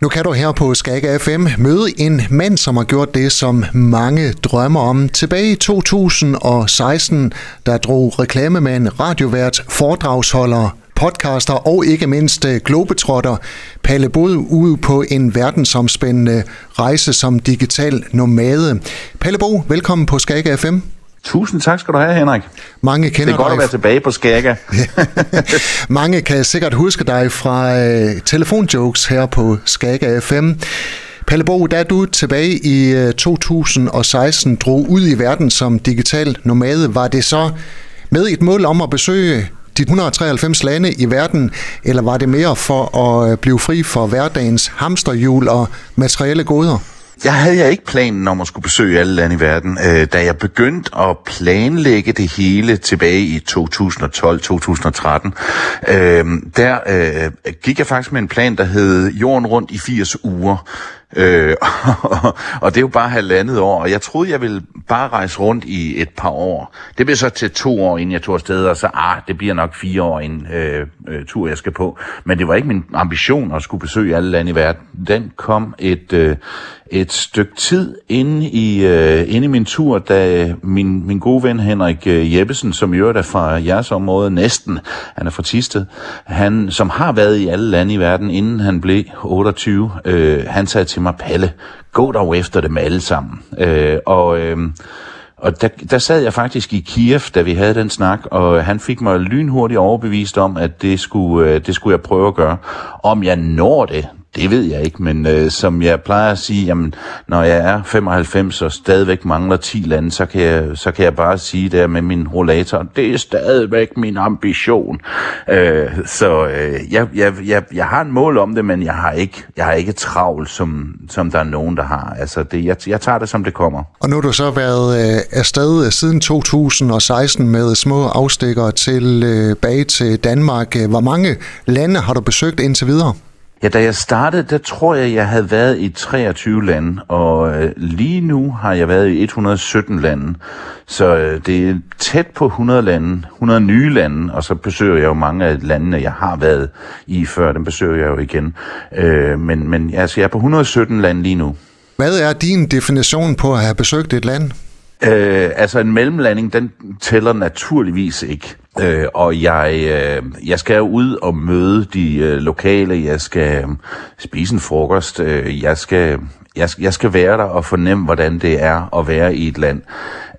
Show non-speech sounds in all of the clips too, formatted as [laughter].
Nu kan du her på Skag FM møde en mand, som har gjort det, som mange drømmer om. Tilbage i 2016, der drog reklamemand, radiovært, foredragsholder, podcaster og ikke mindst øh, globetrotter Palle Bod ud på en verdensomspændende rejse som digital nomade. Palle Bo, velkommen på Skag FM. Tusind tak skal du have, Henrik. Mange kender det er godt dig. at være tilbage på Skagga. [laughs] Mange kan sikkert huske dig fra uh, telefonjokes her på Skagga FM. Palle Bo, da du tilbage i uh, 2016 drog ud i verden som digital nomade, var det så med et mål om at besøge de 193 lande i verden, eller var det mere for at øh, blive fri for hverdagens hamsterhjul og materielle goder? Jeg havde jeg ikke planen om at skulle besøge alle lande i verden. Øh, da jeg begyndte at planlægge det hele tilbage i 2012-2013, øh, der øh, gik jeg faktisk med en plan, der hed Jorden rundt i 80 uger. Øh, og, [laughs] og det er jo bare halvandet år, og jeg troede, jeg ville bare rejse rundt i et par år. Det blev så til to år, inden jeg tog afsted, og så, ah, det bliver nok fire år en øh, øh, tur, jeg skal på. Men det var ikke min ambition at skulle besøge alle lande i verden. Den kom et, øh, et stykke tid inde i, øh, inde i min tur, da min, min gode ven Henrik øh, Jeppesen, som i øvrigt er fra jeres område, næsten, han er fra Tisted, han, som har været i alle lande i verden, inden han blev 28, øh, han sagde til mig, Palle, gå dog efter dem alle sammen. Øh, og... Øh, og der, der sad jeg faktisk i Kiev, da vi havde den snak, og han fik mig lynhurtigt overbevist om, at det skulle, øh, det skulle jeg prøve at gøre. Om jeg når det, det ved jeg ikke, men øh, som jeg plejer at sige, jamen, når jeg er 95 og stadigvæk mangler 10 lande, så kan jeg, så kan jeg bare sige der med min rollator, det er stadigvæk min ambition. Øh, så øh, jeg, jeg, jeg, jeg har en mål om det, men jeg har ikke, jeg har ikke travlt, som, som der er nogen, der har. Altså, det, jeg, jeg tager det, som det kommer. Og nu har du så været øh, afsted øh, siden 2016 med små afstikker tilbage øh, til Danmark. Hvor mange lande har du besøgt indtil videre? Ja, da jeg startede, der tror jeg, jeg havde været i 23 lande, og øh, lige nu har jeg været i 117 lande. Så øh, det er tæt på 100 lande, 100 nye lande, og så besøger jeg jo mange af landene, jeg har været i før, dem besøger jeg jo igen. Øh, men men altså, jeg er på 117 lande lige nu. Hvad er din definition på at have besøgt et land? Øh, altså en mellemlanding, den tæller naturligvis ikke. Øh, og jeg, øh, jeg skal jo ud og møde de øh, lokale, jeg skal øh, spise en frokost, øh, jeg, skal, jeg, jeg skal være der og fornemme, hvordan det er at være i et land.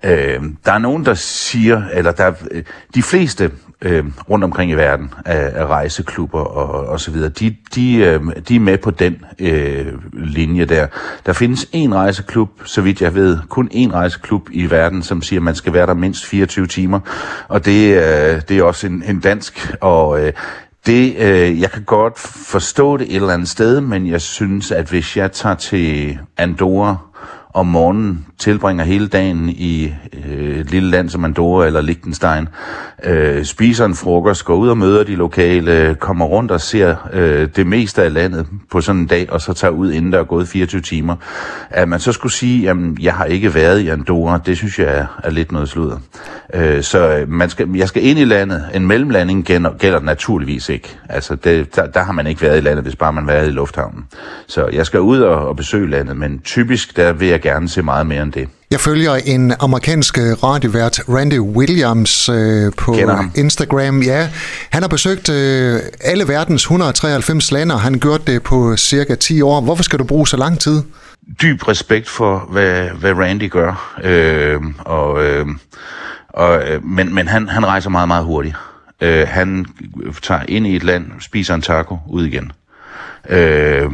Øh, der er nogen, der siger, eller der, øh, de fleste øh, rundt omkring i verden af, af rejseklubber og, og så videre, de, de, øh, de er med på den øh, linje der. Der findes en rejseklub, så vidt jeg ved, kun en rejseklub i verden, som siger, at man skal være der mindst 24 timer, og det, øh, det er også en, en dansk, og øh, det, øh, jeg kan godt forstå det et eller andet sted, men jeg synes, at hvis jeg tager til Andorra om morgenen, tilbringer hele dagen i øh, et lille land som Andorra eller Liechtenstein, øh, spiser en frokost, går ud og møder de lokale, kommer rundt og ser øh, det meste af landet på sådan en dag, og så tager ud inden der er gået 24 timer. At man så skulle sige, at jeg har ikke været i Andorra, det synes jeg er, er lidt noget sludder. Øh, så øh, man skal, jeg skal ind i landet. En mellemlanding gælder, gælder naturligvis ikke. Altså, det, der, der har man ikke været i landet, hvis bare man har været i lufthavnen. Så jeg skal ud og, og besøge landet, men typisk der vil jeg gerne se meget mere end det. Jeg følger en amerikansk radiovært, Randy Williams, øh, på Instagram. Ja, han har besøgt øh, alle verdens 193 lande, og han gjort det på cirka 10 år. Hvorfor skal du bruge så lang tid? Dyb respekt for, hvad, hvad Randy gør. Øh, og, øh, og, øh, men men han, han rejser meget, meget hurtigt. Øh, han tager ind i et land, spiser en taco, ud igen. Øh,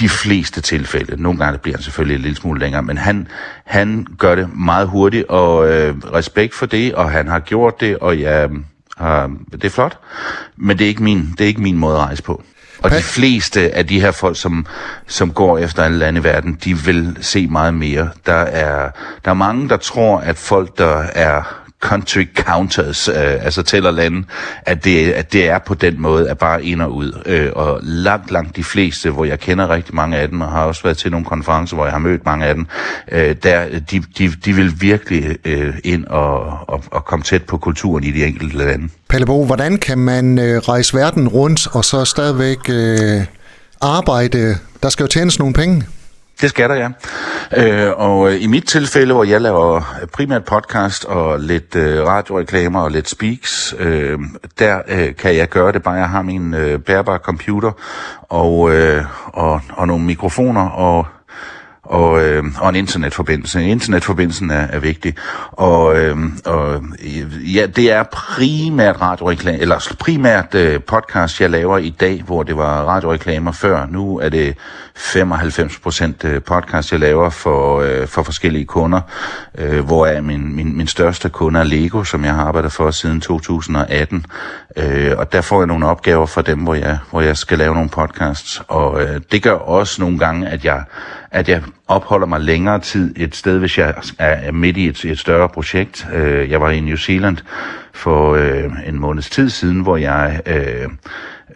de fleste tilfælde. Nogle gange bliver han selvfølgelig en lille smule længere, men han, han gør det meget hurtigt, og øh, respekt for det, og han har gjort det, og ja, øh, det er flot, men det er ikke min, det er ikke min måde at rejse på. Og de fleste af de her folk, som, som går efter alle lande i verden, de vil se meget mere. Der er, der er mange, der tror, at folk, der er country counters, øh, altså tæller lande, at det, at det er på den måde, at bare ind og ud. Øh, og langt, langt de fleste, hvor jeg kender rigtig mange af dem, og har også været til nogle konferencer, hvor jeg har mødt mange af dem, øh, der, de, de, de vil virkelig øh, ind og, og, og komme tæt på kulturen i de enkelte lande. Pelle Bo, hvordan kan man øh, rejse verden rundt, og så stadigvæk øh, arbejde. Der skal jo tjenes nogle penge. Det skal der, ja. Øh, og øh, i mit tilfælde, hvor jeg laver øh, primært podcast og lidt øh, radioreklamer og lidt speaks, øh, der øh, kan jeg gøre det bare, jeg har min øh, bærbare computer og, øh, og, og nogle mikrofoner og og, øh, og en internetforbindelse. Internetforbindelsen er, er vigtig. Og, øhm, øh, og ja, det er primært radioreklame, eller primært øh, podcast, jeg laver i dag, hvor det var radioreklamer før. Nu er det 95% øh, podcast, jeg laver for, øh, for forskellige kunder, øh, hvor er min, min, min største kunde er Lego, som jeg har arbejdet for siden 2018. Øh, og der får jeg nogle opgaver fra dem, hvor jeg, hvor jeg skal lave nogle podcasts. Og øh, det gør også nogle gange, at jeg at jeg opholder mig længere tid et sted, hvis jeg er midt i et, et større projekt. Øh, jeg var i New Zealand for øh, en måneds tid siden, hvor jeg øh,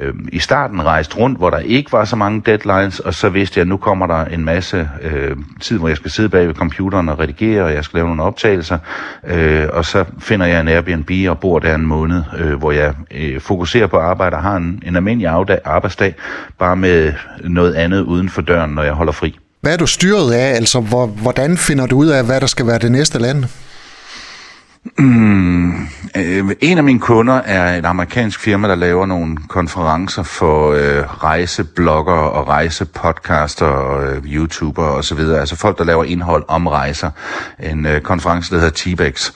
øh, i starten rejste rundt, hvor der ikke var så mange deadlines, og så vidste jeg, at nu kommer der en masse øh, tid, hvor jeg skal sidde bag ved computeren og redigere, og jeg skal lave nogle optagelser, øh, og så finder jeg en Airbnb og bor der en måned, øh, hvor jeg øh, fokuserer på arbejde og har en, en almindelig arbejdsdag, bare med noget andet uden for døren, når jeg holder fri. Hvad er du styret af? Altså, hvor, hvordan finder du ud af, hvad der skal være det næste land? Mm, øh, en af mine kunder er et amerikansk firma, der laver nogle konferencer for øh, rejseblogger og rejsepodcaster og øh, YouTuber osv. Altså folk, der laver indhold om rejser. En øh, konference, der hedder T-Bex.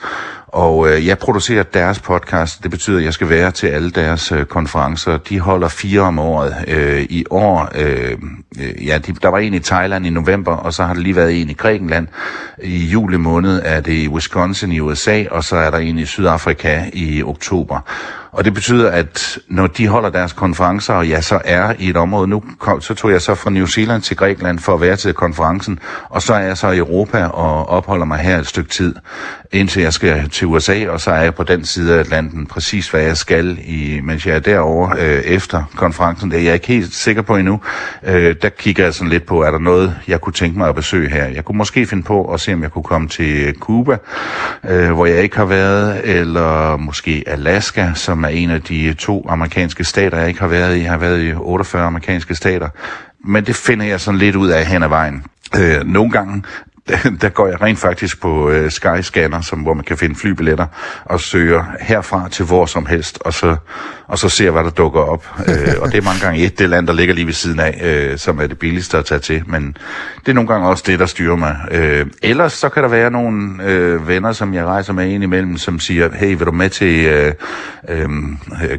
Og øh, jeg producerer deres podcast. Det betyder, at jeg skal være til alle deres øh, konferencer. De holder fire om året. Øh, I år, øh, øh, ja, de, der var en i Thailand i november, og så har der lige været en i Grækenland. I juli måned er det i Wisconsin i USA, og så er der en i Sydafrika i oktober. Og det betyder, at når de holder deres konferencer, og jeg så er i et område, nu kom, så tog jeg så fra New Zealand til Grækenland for at være til konferencen, og så er jeg så i Europa og opholder mig her et stykke tid, indtil jeg skal til USA, og så er jeg på den side af Atlanten præcis, hvad jeg skal, i, mens jeg er derovre øh, efter konferencen. Det er jeg ikke helt sikker på endnu. Øh, der kigger jeg sådan lidt på, er der noget, jeg kunne tænke mig at besøge her. Jeg kunne måske finde på at se, om jeg kunne komme til Cuba, øh, hvor jeg ikke har været, eller måske Alaska, som som er en af de to amerikanske stater, jeg ikke har været i. Jeg har været i 48 amerikanske stater. Men det finder jeg sådan lidt ud af hen ad vejen. Øh, nogle gange [laughs] der går jeg rent faktisk på øh, Skyscanner, som, hvor man kan finde flybilletter, og søger herfra til hvor som helst, og så, og så ser, hvad der dukker op. [laughs] øh, og det er mange gange et det land, der ligger lige ved siden af, øh, som er det billigste at tage til. Men det er nogle gange også det, der styrer mig. Øh, ellers så kan der være nogle øh, venner, som jeg rejser med ind imellem, som siger, hey, vil du med til øh, øh,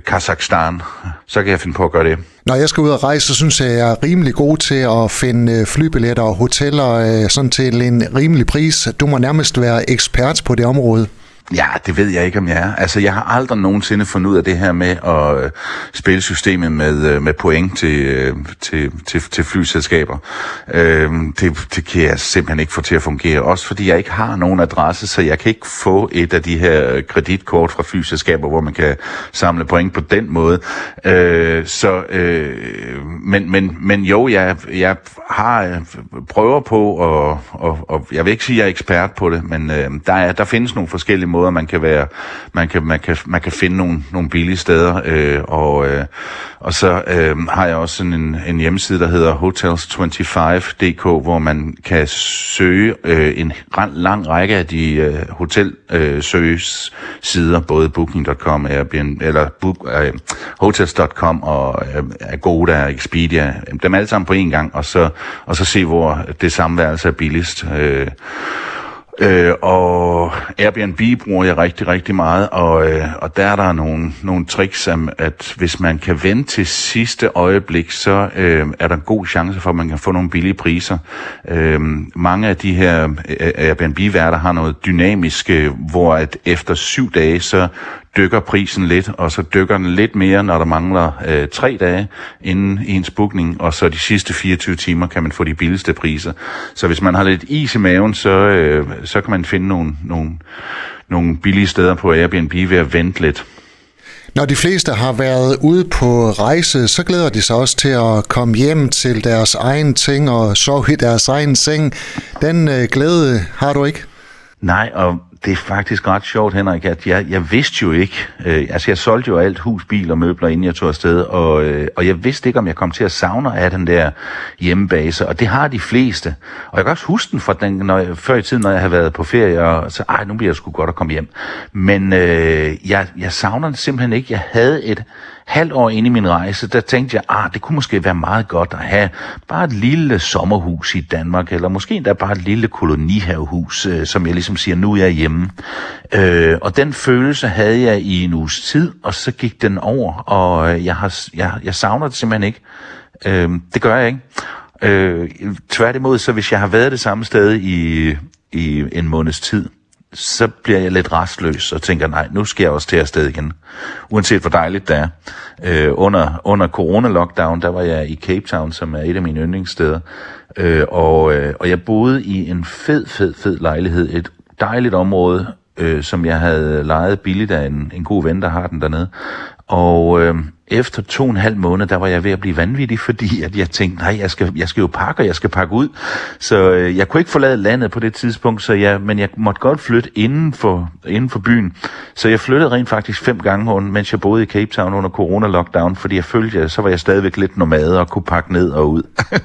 Kazakhstan? Så kan jeg finde på at gøre det. Når jeg skal ud og rejse, så synes jeg, jeg er rimelig god til at finde øh, flybilletter og hoteller øh, sådan til en rimelig pris. Du må nærmest være ekspert på det område. Ja, det ved jeg ikke, om jeg er. Altså, jeg har aldrig nogensinde fundet ud af det her med at øh, spille systemet med, øh, med point til, øh, til, til, til flyselskaber. Øh, det, det kan jeg simpelthen ikke få til at fungere. Også fordi jeg ikke har nogen adresse, så jeg kan ikke få et af de her kreditkort fra flyselskaber, hvor man kan samle point på den måde. Øh, så, øh, men, men, men jo, jeg, jeg har øh, prøver på, og, og, og jeg vil ikke sige, at jeg er ekspert på det, men øh, der, er, der findes nogle forskellige måder, måder, man kan være, man kan, man kan, man kan finde nogle, nogle billige steder, øh, og, øh, og så øh, har jeg også sådan en, en hjemmeside, der hedder hotels25.dk, hvor man kan søge øh, en lang række af de øh, hotelsøgesider, øh, både booking.com, Airbnb, eller book, øh, hotels.com og øh, Agoda Expedia, dem alle sammen på en gang, og så, og så se, hvor det samme værelse er billigst. Øh, Øh, og Airbnb bruger jeg rigtig, rigtig meget, og, øh, og der er der nogle, nogle tricks, som at hvis man kan vente til sidste øjeblik, så øh, er der en god chance for, at man kan få nogle billige priser. Øh, mange af de her øh, Airbnb-værter har noget dynamisk, øh, hvor at efter syv dage, så dykker prisen lidt, og så dykker den lidt mere, når der mangler øh, tre dage inden ens bookning, og så de sidste 24 timer kan man få de billigste priser. Så hvis man har lidt is i maven, så, øh, så kan man finde nogle, nogle, nogle billige steder på Airbnb ved at vente lidt. Når de fleste har været ude på rejse, så glæder de sig også til at komme hjem til deres egen ting og sove i deres egen seng. Den øh, glæde har du ikke? Nej, og det er faktisk ret sjovt, Henrik, at jeg, jeg vidste jo ikke, øh, altså jeg solgte jo alt hus, bil og møbler, inden jeg tog afsted, og, øh, og jeg vidste ikke, om jeg kom til at savne af den der hjemmebase, og det har de fleste. Og jeg kan også huske den fra den, når jeg, før i tiden, når jeg havde været på ferie, og så, ej, nu bliver jeg sgu godt at komme hjem. Men øh, jeg, jeg savner det simpelthen ikke. Jeg havde et halvt år inde i min rejse, der tænkte jeg, ah, det kunne måske være meget godt at have bare et lille sommerhus i Danmark, eller måske endda bare et lille kolonihavehus, øh, som jeg ligesom siger, nu er jeg hjemme. Øh, og den følelse havde jeg i en uges tid, og så gik den over, og øh, jeg, har, jeg, jeg savner det simpelthen ikke. Øh, det gør jeg ikke. Øh, tværtimod, så hvis jeg har været det samme sted i, i en måneds tid, så bliver jeg lidt restløs og tænker, nej, nu skal jeg også til afsted igen. Uanset hvor dejligt det er. Øh, under, under corona-lockdown, der var jeg i Cape Town, som er et af mine yndlingssteder. Øh, og, øh, og jeg boede i en fed, fed, fed lejlighed. Et dejligt område, øh, som jeg havde lejet billigt af en, en god ven, der har den dernede. Og øh, efter to og en halv måned, der var jeg ved at blive vanvittig, [laughs] fordi at jeg tænkte, nej, jeg skal, jeg skal jo pakke, og jeg skal pakke ud. Så øh, jeg kunne ikke forlade landet på det tidspunkt, så jeg, men jeg måtte godt flytte inden for, inden for byen. Så jeg flyttede rent faktisk fem gange, mens jeg boede i Cape Town under corona-lockdown, fordi jeg følte, at så var jeg stadigvæk lidt nomad og kunne pakke ned og ud.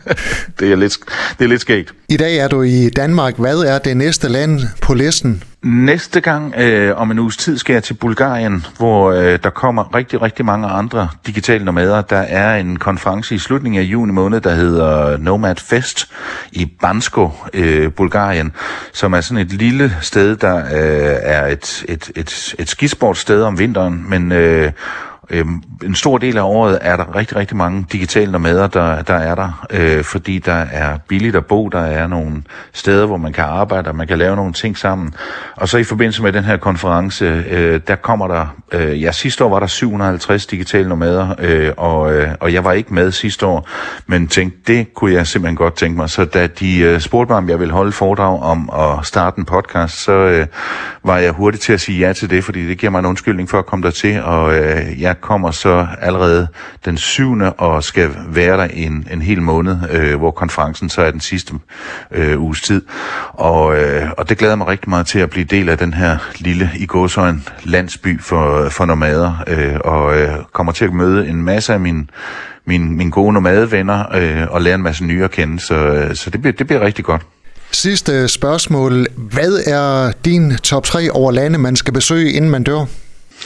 [laughs] det, er lidt, det er lidt skægt. I dag er du i Danmark. Hvad er det næste land på listen? Næste gang øh, om en uges tid skal jeg til Bulgarien, hvor øh, der kommer rigtig, rigtig mange andre digitale nomader. Der er en konference i slutningen af juni måned, der hedder Nomad Fest i Bansko, øh, Bulgarien, som er sådan et lille sted, der øh, er et, et, et, et skisportsted om vinteren, men øh, Øh, en stor del af året er der rigtig, rigtig mange digitale nomader, der, der er der, øh, fordi der er billigt at bo, der er nogle steder, hvor man kan arbejde, og man kan lave nogle ting sammen. Og så i forbindelse med den her konference, øh, der kommer der, øh, ja sidste år var der 750 digitale nomader, øh, og, øh, og jeg var ikke med sidste år, men tænkte, det kunne jeg simpelthen godt tænke mig. Så da de øh, spurgte mig, om jeg ville holde foredrag om at starte en podcast, så øh, var jeg hurtig til at sige ja til det, fordi det giver mig en undskyldning for at komme der til, og øh, jeg kommer så allerede den 7. og skal være der en, en hel måned, øh, hvor konferencen så er den sidste øh, uges tid. Og, øh, og det glæder mig rigtig meget til at blive del af den her lille i gåsøjen landsby for, for nomader, øh, og øh, kommer til at møde en masse af mine mine, mine gode nomadevenner øh, og lære en masse nye at kende, så, øh, så det, bliver, det bliver rigtig godt. Sidste spørgsmål. Hvad er din top 3 over lande, man skal besøge, inden man dør?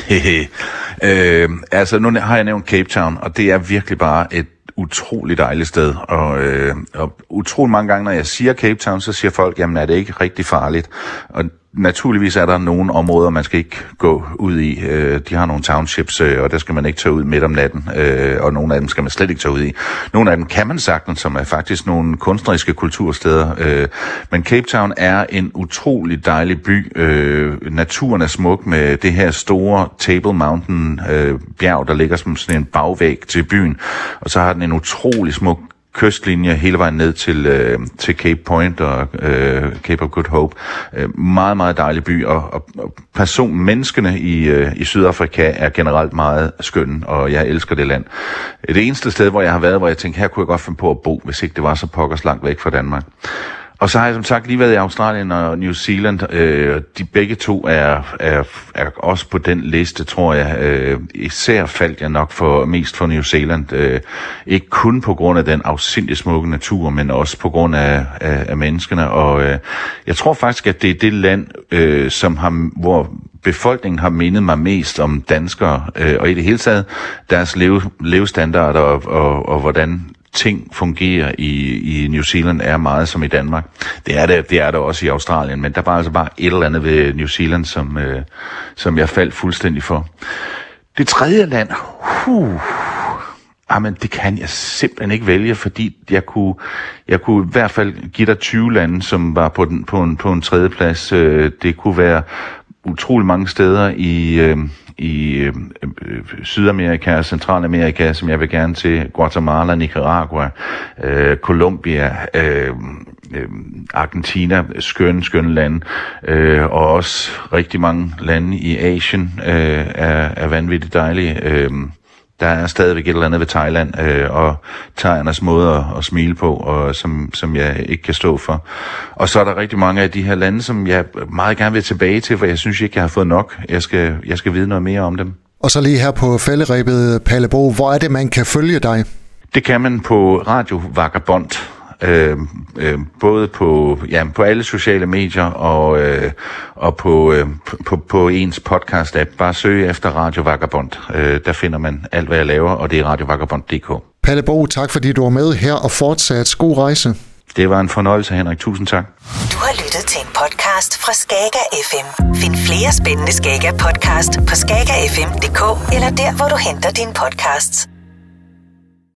[laughs] øh, altså, nu har jeg nævnt Cape Town, og det er virkelig bare et utrolig dejligt sted, og, øh, og utrolig mange gange, når jeg siger Cape Town, så siger folk, jamen er det ikke rigtig farligt? Og naturligvis er der nogle områder, man skal ikke gå ud i. Øh, de har nogle townships, øh, og der skal man ikke tage ud midt om natten, øh, og nogle af dem skal man slet ikke tage ud i. Nogle af dem kan man sagtens, som er faktisk nogle kunstneriske kultursteder. Øh, men Cape Town er en utrolig dejlig by. Øh, naturen er smuk med det her store Table Mountain øh, bjerg, der ligger som sådan en bagvæg til byen. Og så har den en utrolig smuk kystlinje hele vejen ned til, øh, til Cape Point og øh, Cape of Good Hope. Øh, meget, meget dejlig by, og, og, og person, menneskene i, øh, i Sydafrika er generelt meget skønne, og jeg elsker det land. Det eneste sted, hvor jeg har været, hvor jeg tænkte, her kunne jeg godt finde på at bo, hvis ikke det var så pokkers langt væk fra Danmark. Og så har jeg som sagt lige været i Australien og New Zealand. Øh, de begge to er, er, er også på den liste, tror jeg. Øh, især faldt jeg nok for mest for New Zealand. Øh, ikke kun på grund af den afsindig smukke natur, men også på grund af, af, af menneskene. Og øh, jeg tror faktisk, at det er det land, øh, som har, hvor befolkningen har mindet mig mest om danskere, øh, og i det hele taget deres leve, levestandard og, og, og hvordan ting fungerer i, i New Zealand er meget som i Danmark. Det er det, det er det også i Australien, men der var altså bare et eller andet ved New Zealand, som, øh, som jeg faldt fuldstændig for. Det tredje land, huh, ah, Jamen, det kan jeg simpelthen ikke vælge, fordi jeg kunne, jeg kunne i hvert fald give dig 20 lande, som var på, den, på, en, på en tredje plads. Øh, det kunne være utrolig mange steder i, øh, i øh, øh Sydamerika og Centralamerika, som jeg vil gerne til. Guatemala, Nicaragua, øh, Colombia, øh, øh, Argentina, skønne, skønne lande, øh, og også rigtig mange lande i Asien øh, er, er vanvittigt dejlige. Øh, der er stadigvæk et eller andet ved Thailand, øh, og thaiernes måde at, at smile på, og som, som jeg ikke kan stå for. Og så er der rigtig mange af de her lande, som jeg meget gerne vil tilbage til, for jeg synes ikke, jeg har fået nok. Jeg skal, jeg skal vide noget mere om dem. Og så lige her på falderæbet, Pallebo, hvor er det, man kan følge dig? Det kan man på Radio Vagabond øh, øh, både på, ja, på alle sociale medier og, øh, og på, øh, på, på ens podcast-app. Bare søg efter Radio Vagabond. Øh, der finder man alt, hvad jeg laver, og det er radiovagabond.dk. Palle Bo, tak fordi du var med her, og fortsat god rejse. Det var en fornøjelse, Henrik. Tusind tak. Du har lyttet til en podcast fra Skager FM. Find flere spændende Skager podcast på skagerfm.dk eller der, hvor du henter dine podcasts.